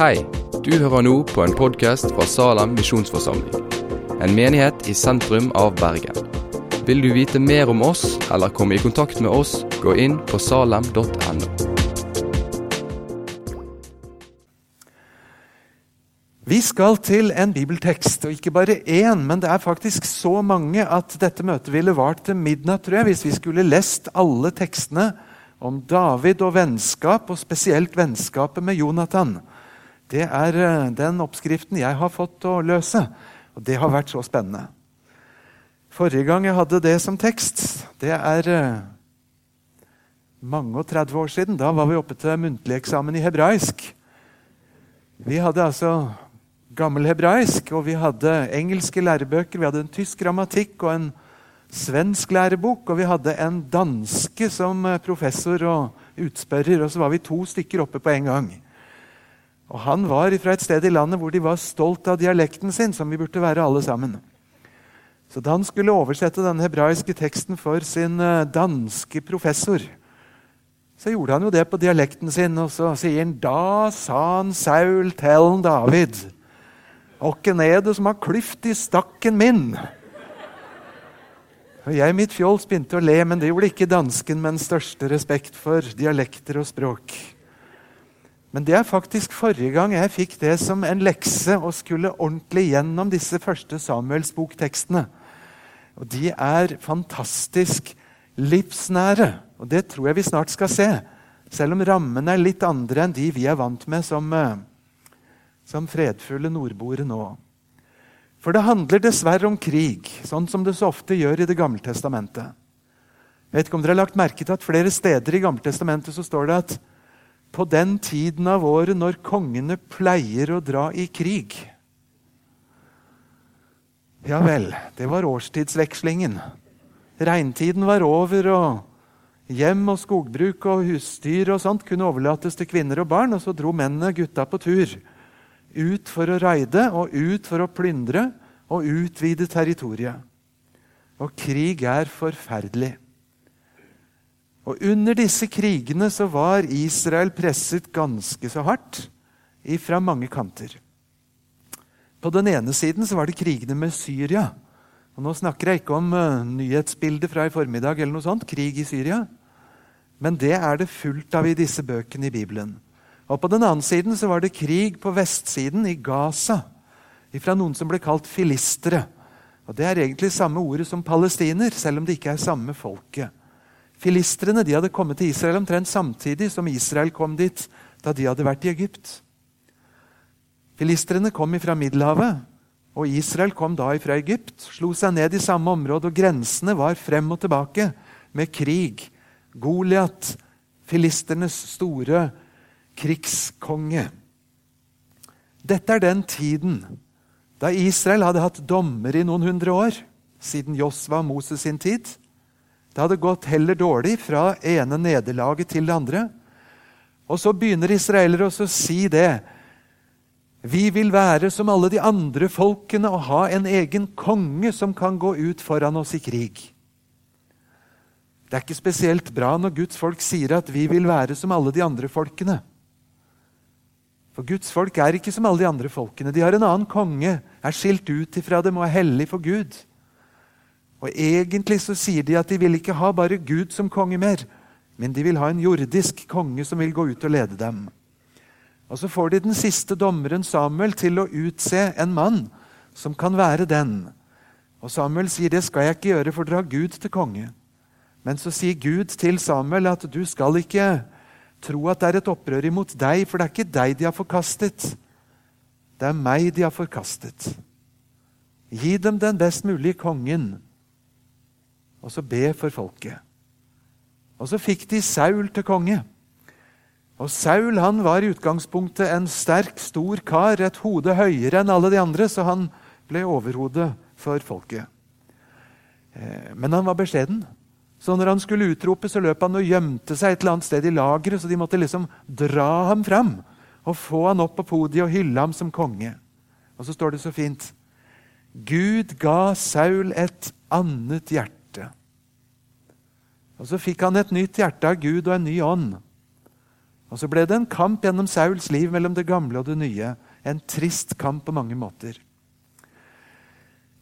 Hei, du hører nå på en podkast fra Salem misjonsforsamling. En menighet i sentrum av Bergen. Vil du vite mer om oss eller komme i kontakt med oss, gå inn på salem.no. Vi skal til en bibeltekst, og ikke bare én, men det er faktisk så mange at dette møtet ville vart til midnatt, tror jeg, hvis vi skulle lest alle tekstene om David og vennskap, og spesielt vennskapet med Jonathan. Det er eh, den oppskriften jeg har fått å løse, og det har vært så spennende. Forrige gang jeg hadde det som tekst, det er eh, mange og 30 år siden. Da var vi oppe til muntlig eksamen i hebraisk. Vi hadde altså gammel hebraisk, og vi hadde engelske lærebøker, vi hadde en tysk grammatikk og en svensk lærebok, og vi hadde en danske som eh, professor og utspørrer, og så var vi to stykker oppe på en gang. Og Han var fra et sted i landet hvor de var stolt av dialekten sin, som vi burde være alle sammen. Så Da han skulle oversette den hebraiske teksten for sin eh, danske professor, så gjorde han jo det på dialekten sin, og så sier han Da sa han Saul til David Åkken er det som har klyft i stakken min? Og Jeg mitt fjols begynte å le, men det gjorde ikke dansken med den største respekt for dialekter og språk. Men det er faktisk forrige gang jeg fikk det som en lekse og skulle ordentlig gjennom disse første Samuels boktekstene. Og de er fantastisk livsnære, og det tror jeg vi snart skal se. Selv om rammene er litt andre enn de vi er vant med som uh, som fredfulle nordboere nå. For det handler dessverre om krig, sånn som det så ofte gjør i Det gamle testamentet. Jeg vet ikke om dere har lagt merke til at Flere steder i Gamle testamentet så står det at på den tiden av året når kongene pleier å dra i krig Ja vel, det var årstidsvekslingen. Regntiden var over, og hjem og skogbruk og husdyr og sånt kunne overlates til kvinner og barn, og så dro mennene gutta på tur. Ut for å raide og ut for å plyndre og utvide territoriet. Og krig er forferdelig. Og Under disse krigene så var Israel presset ganske så hardt fra mange kanter. På den ene siden så var det krigene med Syria. Og Nå snakker jeg ikke om uh, nyhetsbildet fra i formiddag, eller noe sånt, krig i Syria. Men det er det fullt av i disse bøkene i Bibelen. Og På den andre siden så var det krig på vestsiden, i Gaza, fra noen som ble kalt filistere. Og Det er egentlig samme ordet som palestiner, selv om det ikke er samme folket. Filistrene de hadde kommet til Israel omtrent samtidig som Israel kom dit da de hadde vært i Egypt. Filistrene kom fra Middelhavet, og Israel kom da fra Egypt. Slo seg ned i samme område, og grensene var frem og tilbake med krig. Goliat, filisternes store krigskonge. Dette er den tiden da Israel hadde hatt dommer i noen hundre år, siden Josva og Moses sin tid. Det hadde gått heller dårlig fra ene nederlaget til det andre. Og så begynner israelere å si det. Vi vil være som alle de andre folkene og ha en egen konge som kan gå ut foran oss i krig. Det er ikke spesielt bra når Guds folk sier at vi vil være som alle de andre folkene. For Guds folk er ikke som alle de andre folkene. De har en annen konge, er skilt ut ifra dem og er hellig for Gud. Og Egentlig så sier de at de vil ikke ha bare Gud som konge mer, men de vil ha en jordisk konge som vil gå ut og lede dem. Og Så får de den siste dommeren Samuel til å utse en mann som kan være den. Og Samuel sier det skal jeg ikke gjøre, for dere har Gud til konge. Men så sier Gud til Samuel at du skal ikke tro at det er et opprør imot deg, for det er ikke deg de har forkastet. Det er meg de har forkastet. Gi dem den best mulige kongen, og så be for folket. Og så fikk de Saul til konge. Og Saul han var i utgangspunktet en sterk, stor kar, et hode høyere enn alle de andre, så han ble overhodet for folket. Eh, men han var beskjeden. Så når han skulle utrope, så løp han og gjemte seg et eller annet sted i lageret, så de måtte liksom dra ham fram og få han opp på podiet og hylle ham som konge. Og så står det så fint Gud ga Saul et annet hjerte. Og så fikk han et nytt hjerte av Gud og en ny ånd. Og så ble det en kamp gjennom Sauls liv mellom det gamle og det nye. En trist kamp på mange måter.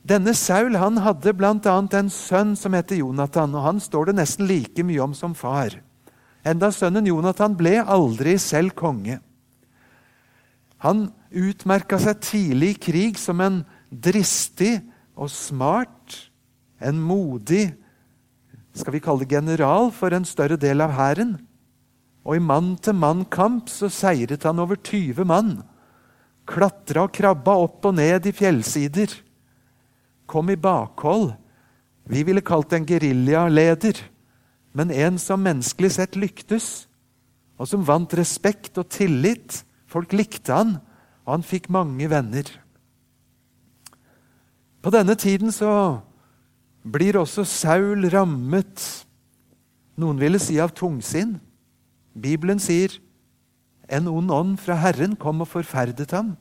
Denne Saul han hadde bl.a. en sønn som heter Jonathan. og Han står det nesten like mye om som far. Enda sønnen Jonathan ble aldri selv konge. Han utmerka seg tidlig i krig som en dristig og smart, en modig skal vi kalle det general for en større del av hæren. Og i mann-til-mann-kamp så seiret han over 20 mann. Klatra og krabba opp og ned i fjellsider. Kom i bakhold. Vi ville kalt en geriljaleder, men en som menneskelig sett lyktes, og som vant respekt og tillit. Folk likte han, og han fikk mange venner. På denne tiden så blir også Saul rammet, noen ville si av tungsinn. Bibelen sier en ond ånd fra Herren kom og forferdet ham.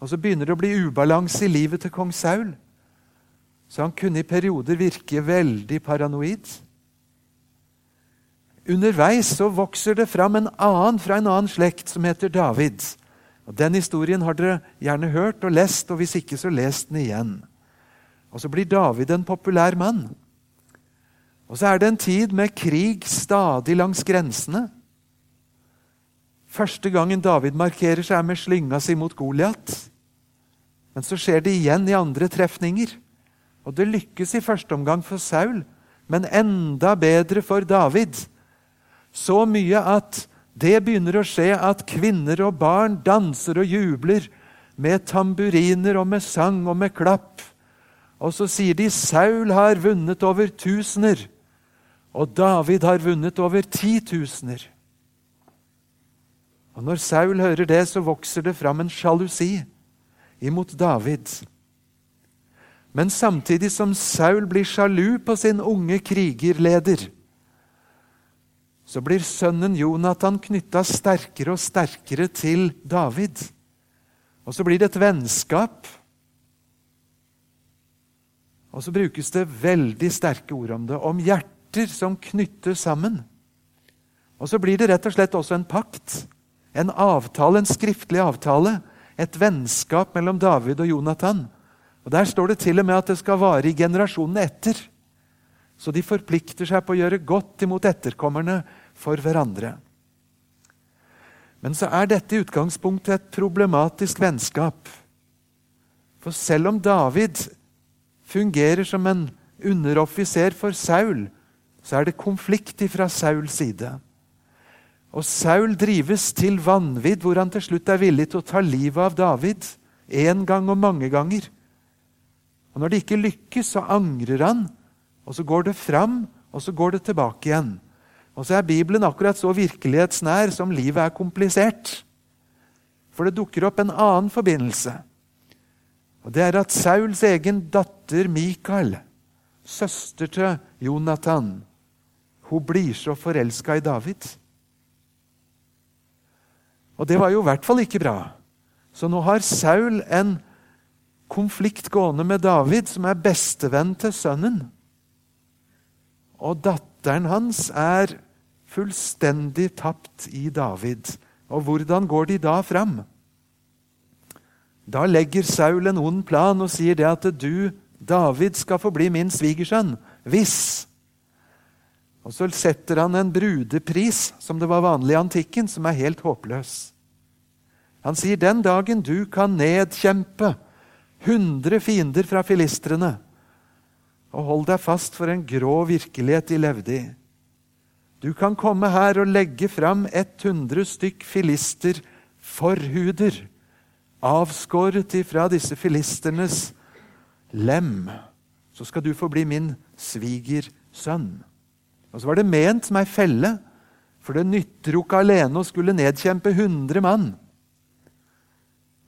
Og så begynner det å bli ubalanse i livet til kong Saul. Så han kunne i perioder virke veldig paranoid. Underveis så vokser det fram en annen fra en annen slekt som heter David. Og Den historien har dere gjerne hørt og lest, og hvis ikke, så lest den igjen. Og så blir David en populær mann. Og så er det en tid med krig stadig langs grensene. Første gangen David markerer seg, med slynga si mot Goliat. Men så skjer det igjen i andre trefninger. Og det lykkes i første omgang for Saul, men enda bedre for David. Så mye at det begynner å skje at kvinner og barn danser og jubler med tamburiner og med sang og med klapp. Og så sier de Saul har vunnet over tusener. Og David har vunnet over titusener. Og når Saul hører det, så vokser det fram en sjalusi imot David. Men samtidig som Saul blir sjalu på sin unge krigerleder, så blir sønnen Jonathan knytta sterkere og sterkere til David. Og så blir det et vennskap. Og så brukes det veldig sterke ord om det, om hjerter som knytter sammen. Og så blir det rett og slett også en pakt. En avtale, en skriftlig avtale. Et vennskap mellom David og Jonathan. Og Der står det til og med at det skal vare i generasjonene etter. Så de forplikter seg på å gjøre godt imot etterkommerne for hverandre. Men så er dette i utgangspunktet et problematisk vennskap. For selv om David fungerer som en underoffiser for Saul, så er det konflikt fra Sauls side. Og Saul drives til vanvidd, hvor han til slutt er villig til å ta livet av David. Én gang og mange ganger. Og Når det ikke lykkes, så angrer han, og så går det fram, og så går det tilbake igjen. Og så er Bibelen akkurat så virkelighetsnær som livet er komplisert. For det dukker opp en annen forbindelse. Og Det er at Sauls egen datter Mikael, søster til Jonathan, hun blir så forelska i David. Og det var jo i hvert fall ikke bra. Så nå har Saul en konflikt gående med David, som er bestevenn til sønnen. Og datteren hans er fullstendig tapt i David. Og hvordan går de da fram? Da legger Saul en ond plan og sier det at du, David, skal få bli min svigersønn hvis og så setter han en brudepris, som det var vanlig i antikken, som er helt håpløs. Han sier, 'Den dagen du kan nedkjempe hundre fiender fra filistrene' Og hold deg fast for en grå virkelighet de levde i. Du kan komme her og legge fram 100 stykk filisterforhuder, avskåret ifra disse filisternes lem. Så skal du få bli min svigersønn. Og så var det ment som ei felle, for det nytter jo ikke alene å skulle nedkjempe 100 mann.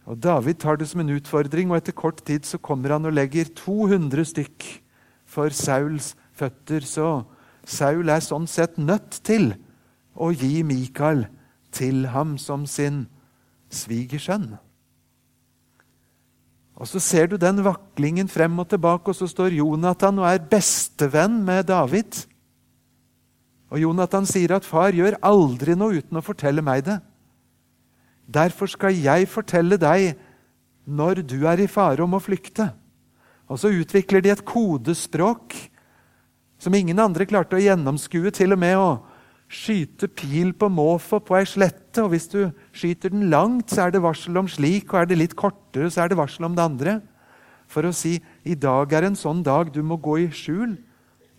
Og David tar det som en utfordring, og etter kort tid så kommer han og legger 200 stykk for Sauls føtter. Så Saul er sånn sett nødt til å gi Mikael til ham som sin svigersønn. Og Så ser du den vaklingen frem og tilbake, og så står Jonathan og er bestevenn med David. Og Jonathan sier at 'far gjør aldri noe uten å fortelle meg det'. Derfor skal jeg fortelle deg når du er i fare om å flykte. Og så utvikler de et kodespråk som ingen andre klarte å gjennomskue, til og med å skyte pil på måfå på ei slette. Og hvis du skyter den langt, så er det varsel om slik, og er det litt kortere, så er det varsel om det andre. For å si i dag er en sånn dag du må gå i skjul.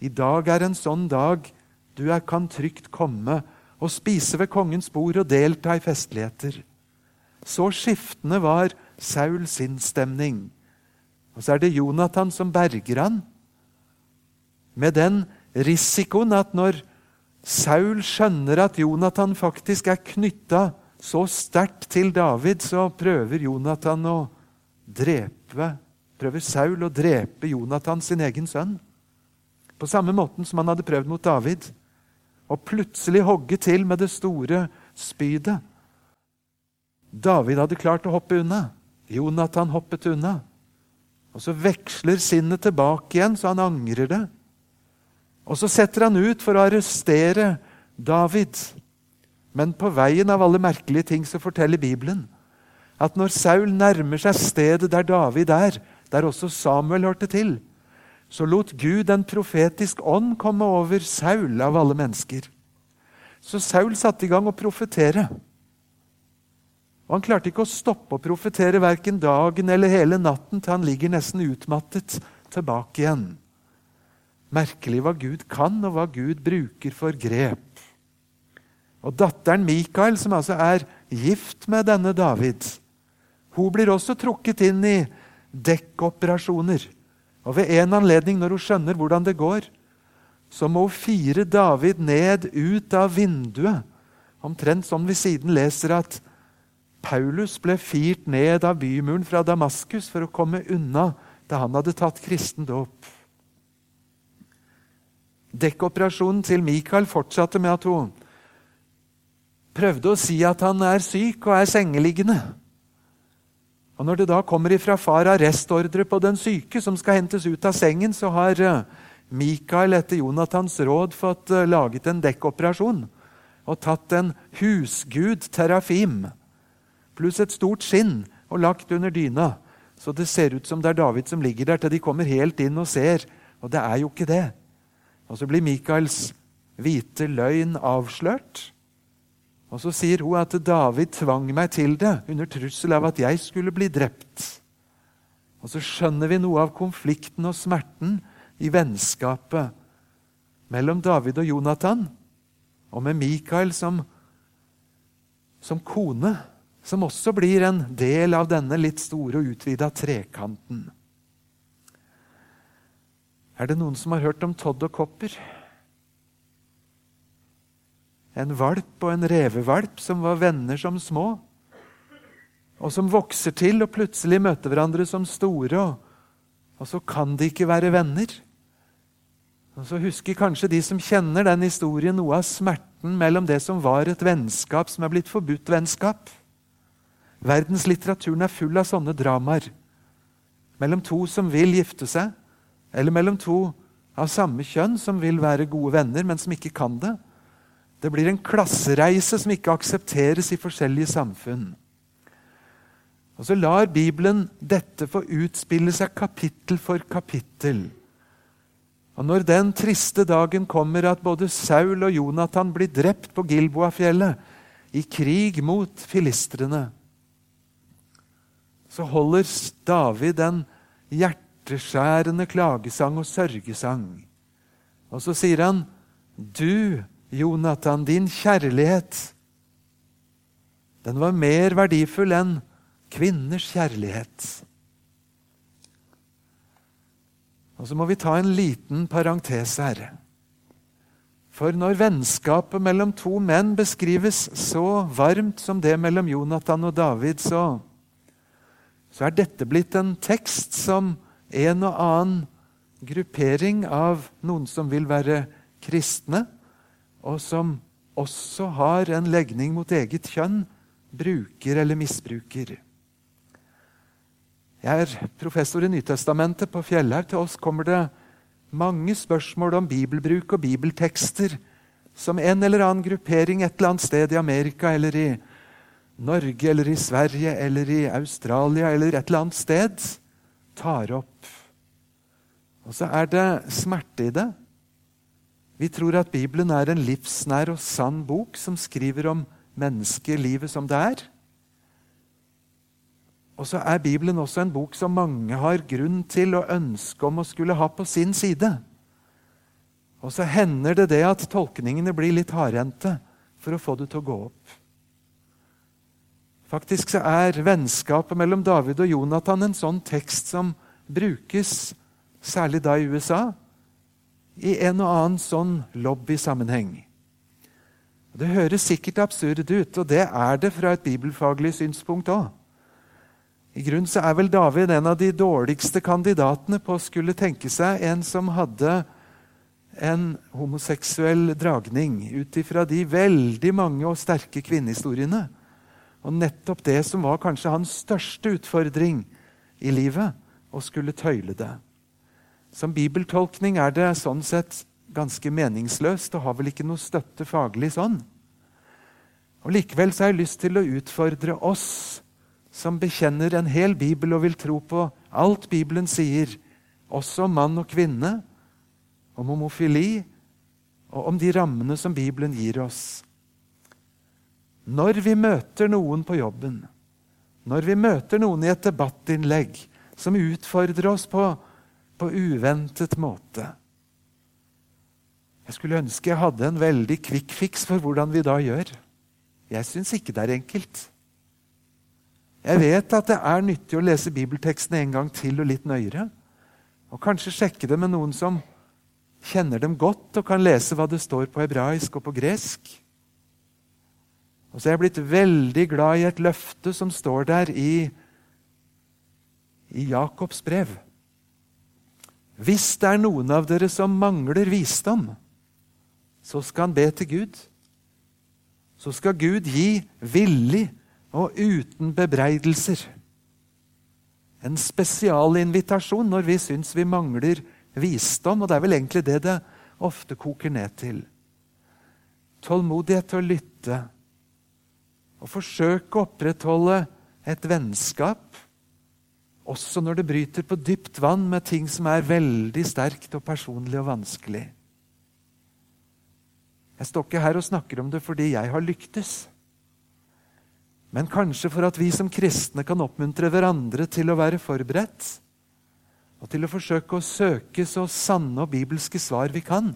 I dag er en sånn dag du er, kan trygt komme og spise ved kongens bord og delta i festligheter. Så skiftende var Saul sin stemning. Og så er det Jonathan som berger han. Med den risikoen at når Saul skjønner at Jonathan faktisk er knytta så sterkt til David, så prøver Jonathan å drepe prøver Saul å drepe Jonathan, sin egen sønn. På samme måten som han hadde prøvd mot David. Og plutselig hogge til med det store spydet. David hadde klart å hoppe unna. Jonathan hoppet unna. Og så veksler sinnet tilbake igjen, så han angrer det. Og så setter han ut for å arrestere David. Men på veien av alle merkelige ting så forteller Bibelen at når Saul nærmer seg stedet der David er, der også Samuel hørte til, så lot Gud en profetisk ånd komme over Saul av alle mennesker. Så Saul satte i gang å profetere. Og Han klarte ikke å stoppe å profetere verken dagen eller hele natten til han ligger nesten utmattet tilbake igjen. Merkelig hva Gud kan, og hva Gud bruker for grep. Og Datteren Mikael, som altså er gift med denne David, hun blir også trukket inn i dekkoperasjoner. Og ved en anledning, når hun skjønner hvordan det går, så må hun fire David ned ut av vinduet. Omtrent som vi siden leser at Paulus ble firt ned av bymuren fra Damaskus for å komme unna da han hadde tatt kristen dåp. Dekkoperasjonen til Michael fortsatte med at hun prøvde å si at han er syk og er sengeliggende. Og Når det da kommer ifra far arrestordre på den syke som skal hentes ut av sengen, så har Michael Mikael etter Jonathans råd fått eh, laget en dekkoperasjon og tatt en husgud, terafim, pluss et stort skinn og lagt under dyna. Så det ser ut som det er David som ligger der, til de kommer helt inn og ser. Og det er jo ikke det. Og så blir Mikaels hvite løgn avslørt. Og Så sier hun at David tvang meg til det under trussel av at jeg skulle bli drept. Og så skjønner vi noe av konflikten og smerten i vennskapet mellom David og Jonathan, og med Mikael som, som kone, som også blir en del av denne litt store og utvida trekanten. Er det noen som har hørt om Todd og Kopper? En valp og en revevalp som var venner som små, og som vokser til og plutselig møter hverandre som store, og, og så kan de ikke være venner. Og Så husker kanskje de som kjenner den historien, noe av smerten mellom det som var et vennskap som er blitt forbudt vennskap. Verdenslitteraturen er full av sånne dramaer. Mellom to som vil gifte seg, eller mellom to av samme kjønn som vil være gode venner, men som ikke kan det. Det blir en klassereise som ikke aksepteres i forskjellige samfunn. Og Så lar Bibelen dette få utspille seg kapittel for kapittel. Og Når den triste dagen kommer at både Saul og Jonathan blir drept på Gilboafjellet i krig mot filistrene, så holder David en hjerteskjærende klagesang og sørgesang. Og så sier han, 'Du Jonathan, din kjærlighet, den var mer verdifull enn kvinners kjærlighet. Og så må vi ta en liten parentes her. For når vennskapet mellom to menn beskrives så varmt som det mellom Jonathan og David, så, så er dette blitt en tekst som en og annen gruppering av noen som vil være kristne, og som også har en legning mot eget kjønn, bruker eller misbruker. Jeg er professor i Nytestamentet. På Fjellhaug til oss kommer det mange spørsmål om bibelbruk og bibeltekster som en eller annen gruppering et eller annet sted i Amerika eller i Norge eller i Sverige eller i Australia eller et eller annet sted tar opp. Og så er det smerte i det. Vi tror at Bibelen er en livsnær og sann bok som skriver om menneskelivet som det er. Og så er Bibelen også en bok som mange har grunn til å ønske om å skulle ha på sin side. Og så hender det det at tolkningene blir litt hardhendte for å få det til å gå opp. Faktisk så er vennskapet mellom David og Jonathan en sånn tekst som brukes, særlig da i USA, i en og annen sånn lobbysammenheng. Det høres sikkert absurd ut, og det er det fra et bibelfaglig synspunkt òg. I grunnen så er vel David en av de dårligste kandidatene på å skulle tenke seg en som hadde en homoseksuell dragning ut ifra de veldig mange og sterke kvinnehistoriene. Og nettopp det som var kanskje hans største utfordring i livet, å skulle tøyle det. Som bibeltolkning er det sånn sett ganske meningsløst og har vel ikke noe støtte faglig sånn. Og Likevel så har jeg lyst til å utfordre oss som bekjenner en hel bibel og vil tro på alt Bibelen sier, også om mann og kvinne, om homofili og om de rammene som Bibelen gir oss. Når vi møter noen på jobben, når vi møter noen i et debattinnlegg som utfordrer oss på, på uventet måte Jeg skulle ønske jeg hadde en veldig quick fix for hvordan vi da gjør. Jeg syns ikke det er enkelt. Jeg vet at det er nyttig å lese bibeltekstene en gang til og litt nøyere. Og kanskje sjekke det med noen som kjenner dem godt og kan lese hva det står på hebraisk og på gresk. Og så er jeg blitt veldig glad i et løfte som står der i, i Jakobs brev. Hvis det er noen av dere som mangler visdom, så skal han be til Gud. Så skal Gud gi villig og uten bebreidelser. En spesialinvitasjon når vi syns vi mangler visdom, og det er vel egentlig det det ofte koker ned til. Tålmodighet til å lytte. Og forsøke å opprettholde et vennskap, også når det bryter på dypt vann med ting som er veldig sterkt og personlig og vanskelig. Jeg står ikke her og snakker om det fordi jeg har lyktes. Men kanskje for at vi som kristne kan oppmuntre hverandre til å være forberedt og til å forsøke å søke så sanne og bibelske svar vi kan.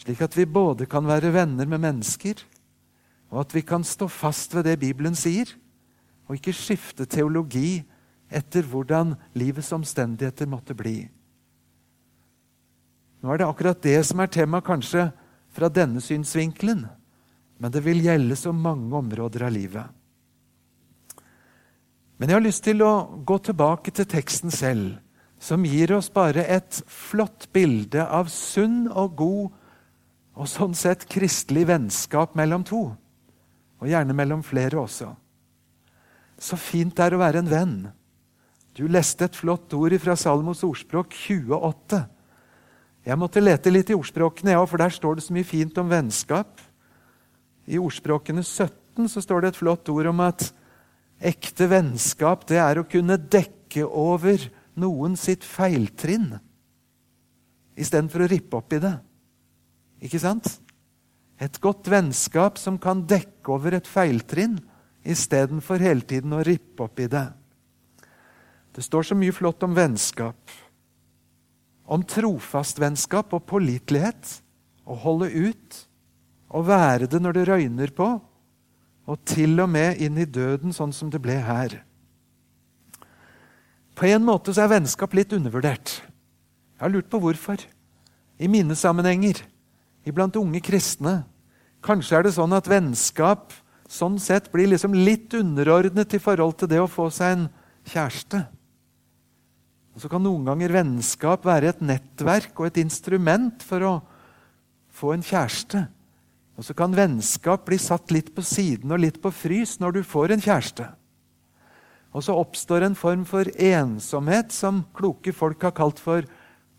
Slik at vi både kan være venner med mennesker, og at vi kan stå fast ved det Bibelen sier, og ikke skifte teologi etter hvordan livets omstendigheter måtte bli. Nå er det akkurat det som er tema kanskje fra denne synsvinkelen, men det vil gjelde så mange områder av livet. Men jeg har lyst til å gå tilbake til teksten selv som gir oss bare et flott bilde av sunn og god og sånn sett kristelig vennskap mellom to. Og gjerne mellom flere også. Så fint det er å være en venn. Du leste et flott ord fra Salmos ordspråk 28. Jeg måtte lete litt i ordspråkene, ja, for der står det så mye fint om vennskap. I ordspråkene 17 så står det et flott ord om at ekte vennskap det er å kunne dekke over noen sitt feiltrinn istedenfor å rippe opp i det. Ikke sant? Et godt vennskap som kan dekke over et feiltrinn istedenfor hele tiden å rippe opp i det. Det står så mye flott om vennskap. Om trofast vennskap og pålitelighet. Å holde ut. Å være det når det røyner på. Og til og med inn i døden, sånn som det ble her. På en måte så er vennskap litt undervurdert. Jeg har lurt på hvorfor. I mine sammenhenger, iblant unge kristne. Kanskje er det sånn at vennskap sånn sett blir liksom litt underordnet i forhold til det å få seg en kjæreste. Og Så kan noen ganger vennskap være et nettverk og et instrument for å få en kjæreste. Og så kan vennskap bli satt litt på siden og litt på frys når du får en kjæreste. Og så oppstår en form for ensomhet som kloke folk har kalt for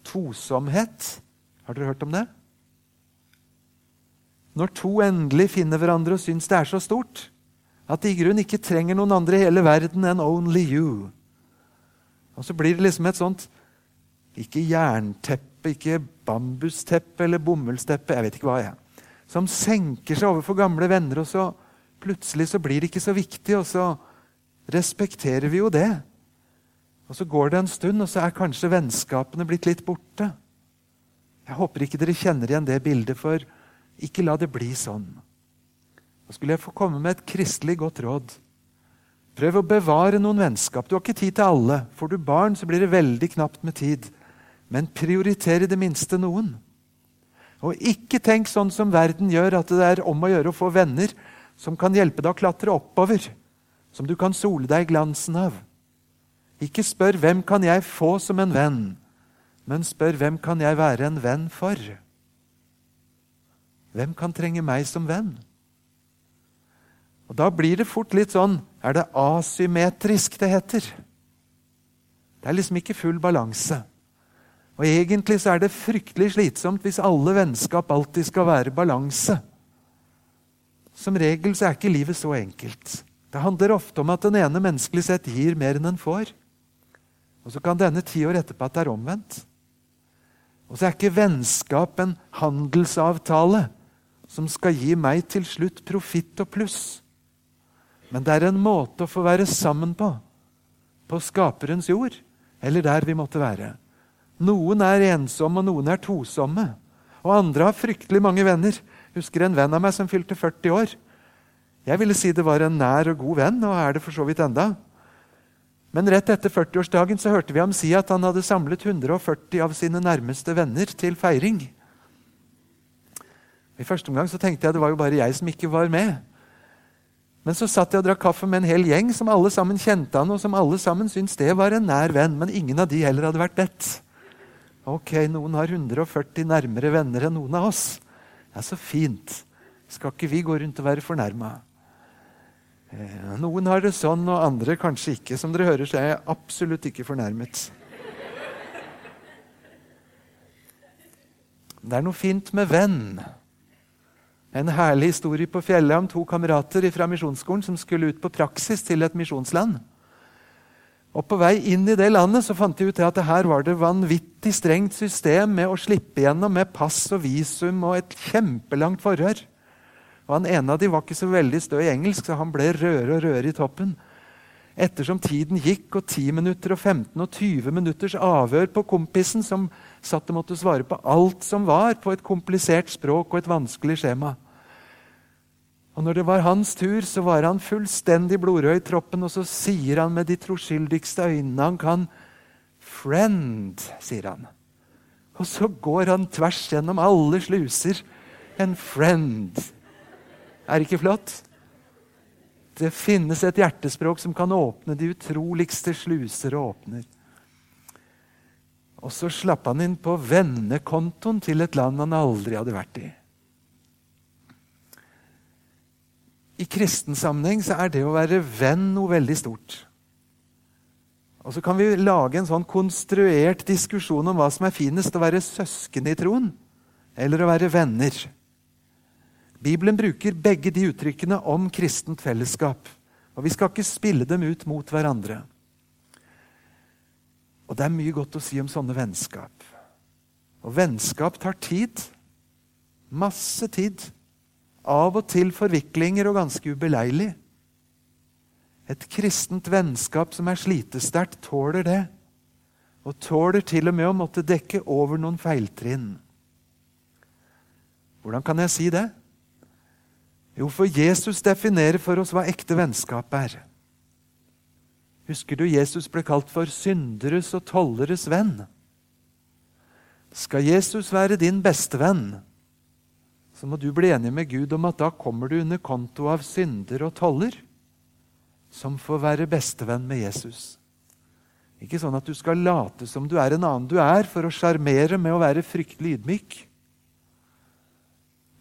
tosomhet. Har dere hørt om det? Når to endelig finner hverandre og syns det er så stort at de i grunnen ikke trenger noen andre i hele verden enn only you. Og så blir det liksom et sånt ikke jernteppe, ikke bambusteppe eller bomullsteppe, jeg vet ikke hva, jeg. Som senker seg overfor gamle venner, og så plutselig så blir det ikke så viktig, og så respekterer vi jo det. Og så går det en stund, og så er kanskje vennskapene blitt litt borte. Jeg håper ikke dere kjenner igjen det bildet, for ikke la det bli sånn. Nå skulle jeg få komme med et kristelig godt råd. Prøv å bevare noen vennskap. Du har ikke tid til alle. Får du barn, så blir det veldig knapt med tid. Men prioriter i det minste noen. Og ikke tenk sånn som verden gjør, at det er om å gjøre å få venner som kan hjelpe deg å klatre oppover, som du kan sole deg i glansen av. Ikke spør 'hvem kan jeg få som en venn', men spør 'hvem kan jeg være en venn for'? Hvem kan trenge meg som venn? Og Da blir det fort litt sånn Er det asymmetrisk det heter? Det er liksom ikke full balanse. Og Egentlig så er det fryktelig slitsomt hvis alle vennskap alltid skal være balanse. Som regel så er ikke livet så enkelt. Det handler ofte om at den ene menneskelig sett gir mer enn den får. Og så kan denne ti år etterpå at det er omvendt. Og så er ikke vennskap en handelsavtale som skal gi meg til slutt profitt og pluss. Men det er en måte å få være sammen på, på skaperens jord, eller der vi måtte være. Noen er ensomme, og noen er tosomme. Og andre har fryktelig mange venner husker en venn av meg som fylte 40 år. Jeg ville si det var en nær og god venn, og er det for så vidt enda. Men rett etter 40-årsdagen så hørte vi ham si at han hadde samlet 140 av sine nærmeste venner til feiring. I første omgang så tenkte jeg det var jo bare jeg som ikke var med. Men så satt jeg og drakk kaffe med en hel gjeng som alle sammen kjente han, og som alle sammen syntes det var en nær venn, men ingen av de heller hadde vært bedt. Ok, noen har 140 nærmere venner enn noen av oss. Ja, så fint. Skal ikke vi gå rundt og være fornærma? Eh, noen har det sånn, og andre kanskje ikke. Som dere hører, så er jeg absolutt ikke fornærmet. Det er noe fint med venn. En herlig historie på fjellet om to kamerater fra misjonsskolen som skulle ut på praksis til et misjonsland. Og På vei inn i det landet så fant de ut at her var det vanvittig strengt system med å slippe gjennom med pass og visum og et kjempelangt forhør. Og Han ene av de var ikke så veldig stø i engelsk, så han ble rødere og rødere i toppen. Ettersom tiden gikk, og 10 minutter og 15 og 20 minutters avhør på kompisen, som satt og måtte svare på alt som var på et komplisert språk og et vanskelig skjema, og når det var hans tur, så var han fullstendig blodrød i troppen, og så sier han med de troskyldigste øynene han kan, 'Friend', sier han. Og så går han tvers gjennom alle sluser. En friend. Er det ikke flott? Det finnes et hjertespråk som kan åpne de utroligste sluser og åpner. Og så slapp han inn på vennekontoen til et land han aldri hadde vært i. I kristen sammenheng så er det å være venn noe veldig stort. Og Så kan vi lage en sånn konstruert diskusjon om hva som er finest, å være søsken i troen eller å være venner. Bibelen bruker begge de uttrykkene om kristent fellesskap. Og vi skal ikke spille dem ut mot hverandre. Og det er mye godt å si om sånne vennskap. Og vennskap tar tid. Masse tid. Av og til forviklinger og ganske ubeleilig. Et kristent vennskap som er slitesterkt, tåler det. Og tåler til og med å måtte dekke over noen feiltrinn. Hvordan kan jeg si det? Jo, for Jesus definerer for oss hva ekte vennskap er. Husker du Jesus ble kalt for synderes og tolleres venn? Skal Jesus være din bestevenn, så må du bli enig med Gud om at da kommer du under konto av synder og toller, som får være bestevenn med Jesus. Ikke sånn at du skal late som du er en annen du er, for å sjarmere med å være fryktelig ydmyk.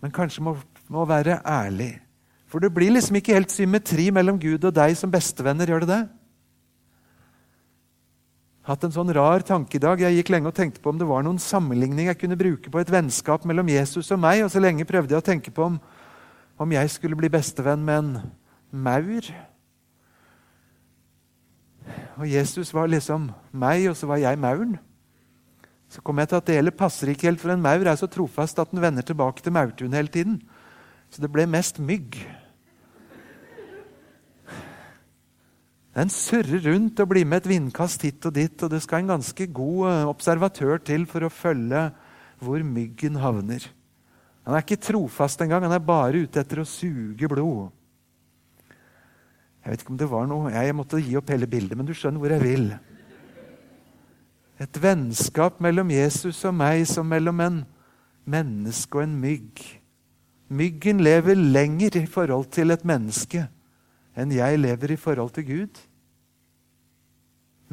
Men kanskje må, må være ærlig. For det blir liksom ikke helt symmetri mellom Gud og deg som bestevenner, gjør det det? Hatt en sånn rar tanke i dag. Jeg gikk lenge og tenkte på om det var noen sammenligning jeg kunne bruke på et vennskap mellom Jesus og meg. Og så lenge prøvde jeg å tenke på om, om jeg skulle bli bestevenn med en maur. Og Jesus var liksom meg, og så var jeg mauren. Så kom jeg til at det heller passer ikke helt, for en maur er så trofast at den vender tilbake til maurtun hele tiden. Så det ble mest mygg. Den surrer rundt og blir med et vindkast hit og dit, og det skal en ganske god eh, observatør til for å følge hvor myggen havner. Han er ikke trofast engang, han er bare ute etter å suge blod. Jeg vet ikke om det var noe Jeg måtte gi opp hele bildet, men du skjønner hvor jeg vil. Et vennskap mellom Jesus og meg som mellom en menneske og en mygg. Myggen lever lenger i forhold til et menneske enn jeg lever i forhold til Gud.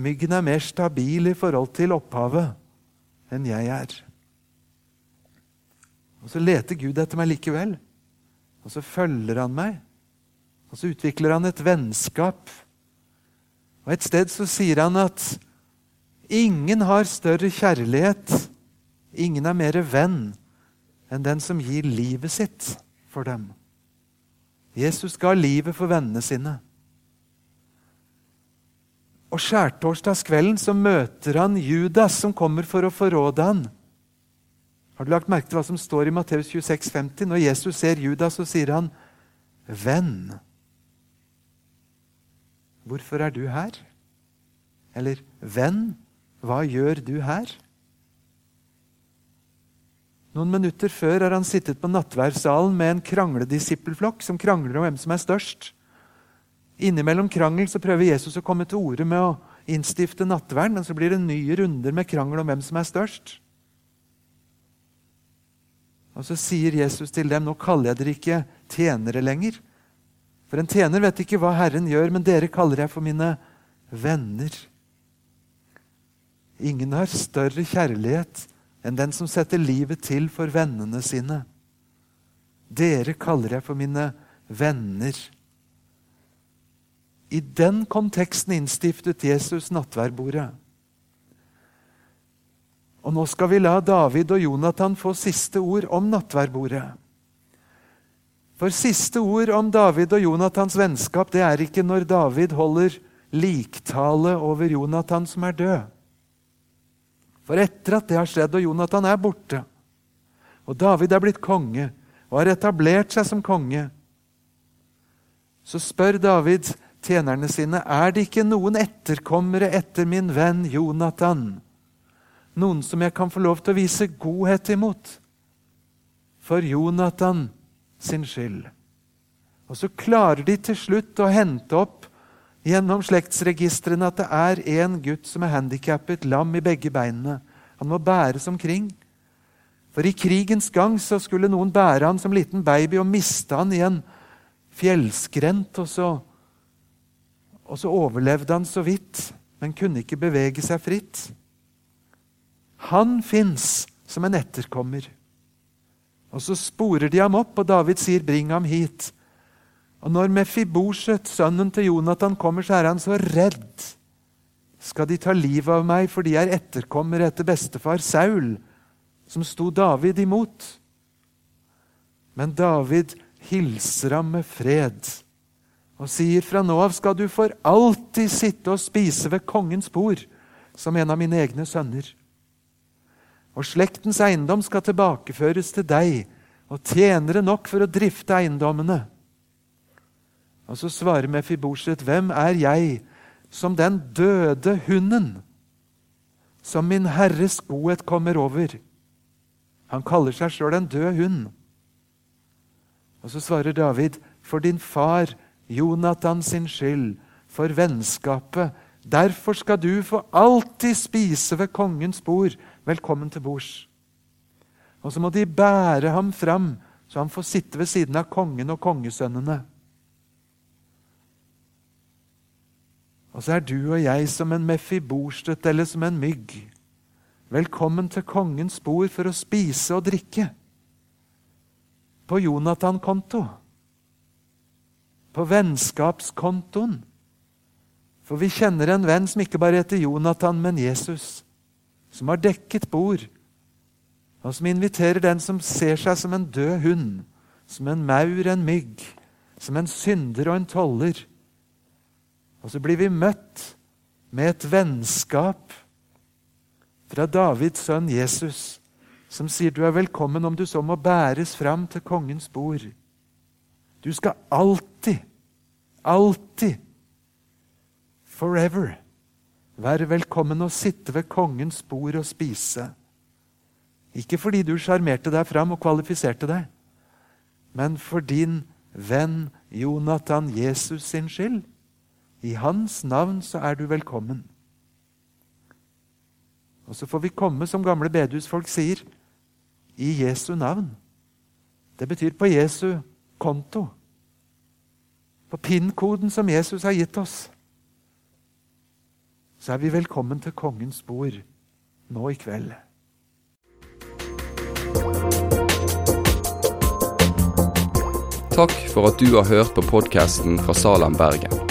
Myggen er mer stabil i forhold til opphavet enn jeg er. Og så leter Gud etter meg likevel. Og så følger han meg. Og så utvikler han et vennskap. Og et sted så sier han at ingen har større kjærlighet, ingen er mer venn enn den som gir livet sitt for dem. Jesus ga livet for vennene sine. Og skjærtorsdagskvelden så møter han Judas, som kommer for å forråde han. Har du lagt merke til hva som står i Matteus 26, 50? Når Jesus ser Judas, så sier han, 'Venn'. Hvorfor er du her? Eller 'Venn, hva gjør du her?' Noen minutter før har han sittet på nattværssalen med en krangledisippelflokk som krangler om hvem som er størst. Innimellom krangel så prøver Jesus å komme til orde med å innstifte nattverden, men så blir det nye runder med krangel om hvem som er størst. Og Så sier Jesus til dem, 'Nå kaller jeg dere ikke tjenere lenger.' For en tjener vet ikke hva Herren gjør, men dere kaller jeg for mine venner. Ingen har større kjærlighet enn den som setter livet til for vennene sine. Dere kaller jeg for mine venner. I den konteksten innstiftet Jesus nattverdbordet. Og nå skal vi la David og Jonathan få siste ord om nattverdbordet. For siste ord om David og Jonathans vennskap det er ikke når David holder liktale over Jonathan som er død. For etter at det har skjedd, og Jonathan er borte, og David er blitt konge og har etablert seg som konge, så spør David tjenerne sine er det ikke noen etterkommere etter min venn Jonathan, noen som jeg kan få lov til å vise godhet imot, for Jonathan sin skyld. Og så klarer de til slutt å hente opp gjennom slektsregistrene at det er en gutt som er handikappet, lam i begge beinene. Han må bæres omkring. For i krigens gang så skulle noen bære han som liten baby og miste han i en fjellskrent. Og så, og så overlevde han så vidt, men kunne ikke bevege seg fritt. Han fins som en etterkommer. Og så sporer de ham opp, og David sier, 'Bring ham hit'. Og når Mefiboset, sønnen til Jonathan, kommer, så er han så redd. Skal de ta livet av meg fordi jeg er etterkommer etter bestefar Saul, som sto David imot? Men David hilser ham med fred og sier fra nå av skal du for alltid sitte og spise ved kongens bord, som en av mine egne sønner. Og slektens eiendom skal tilbakeføres til deg, og tjenere nok for å drifte eiendommene. Og så svarer Mefiboset, 'Hvem er jeg som den døde hunden, som min Herres godhet kommer over?' Han kaller seg sjøl en død hund. Og så svarer David, 'For din far Jonathan sin skyld, for vennskapet.' Derfor skal du få alltid spise ved kongens bord. Velkommen til bords. Og så må de bære ham fram, så han får sitte ved siden av kongen og kongesønnene. Og så er du og jeg som en mefibostøtt eller som en mygg. Velkommen til kongens bord for å spise og drikke. På Jonathan-konto. På vennskapskontoen. For vi kjenner en venn som ikke bare heter Jonathan, men Jesus. Som har dekket bord, og som inviterer den som ser seg som en død hund, som en maur, en mygg, som en synder og en toller. Og så blir vi møtt med et vennskap fra Davids sønn Jesus, som sier du er velkommen om du så må bæres fram til kongens bord. Du skal alltid, alltid, forever, være velkommen å sitte ved kongens bord og spise. Ikke fordi du sjarmerte deg fram og kvalifiserte deg, men for din venn Jonathan Jesus sin skyld. I hans navn så er du velkommen. Og så får vi komme, som gamle bedehusfolk sier, i Jesu navn. Det betyr på Jesu konto. På PIN-koden som Jesus har gitt oss. Så er vi velkommen til kongens bord nå i kveld. Takk for at du har hørt på podkasten fra Salem, Bergen.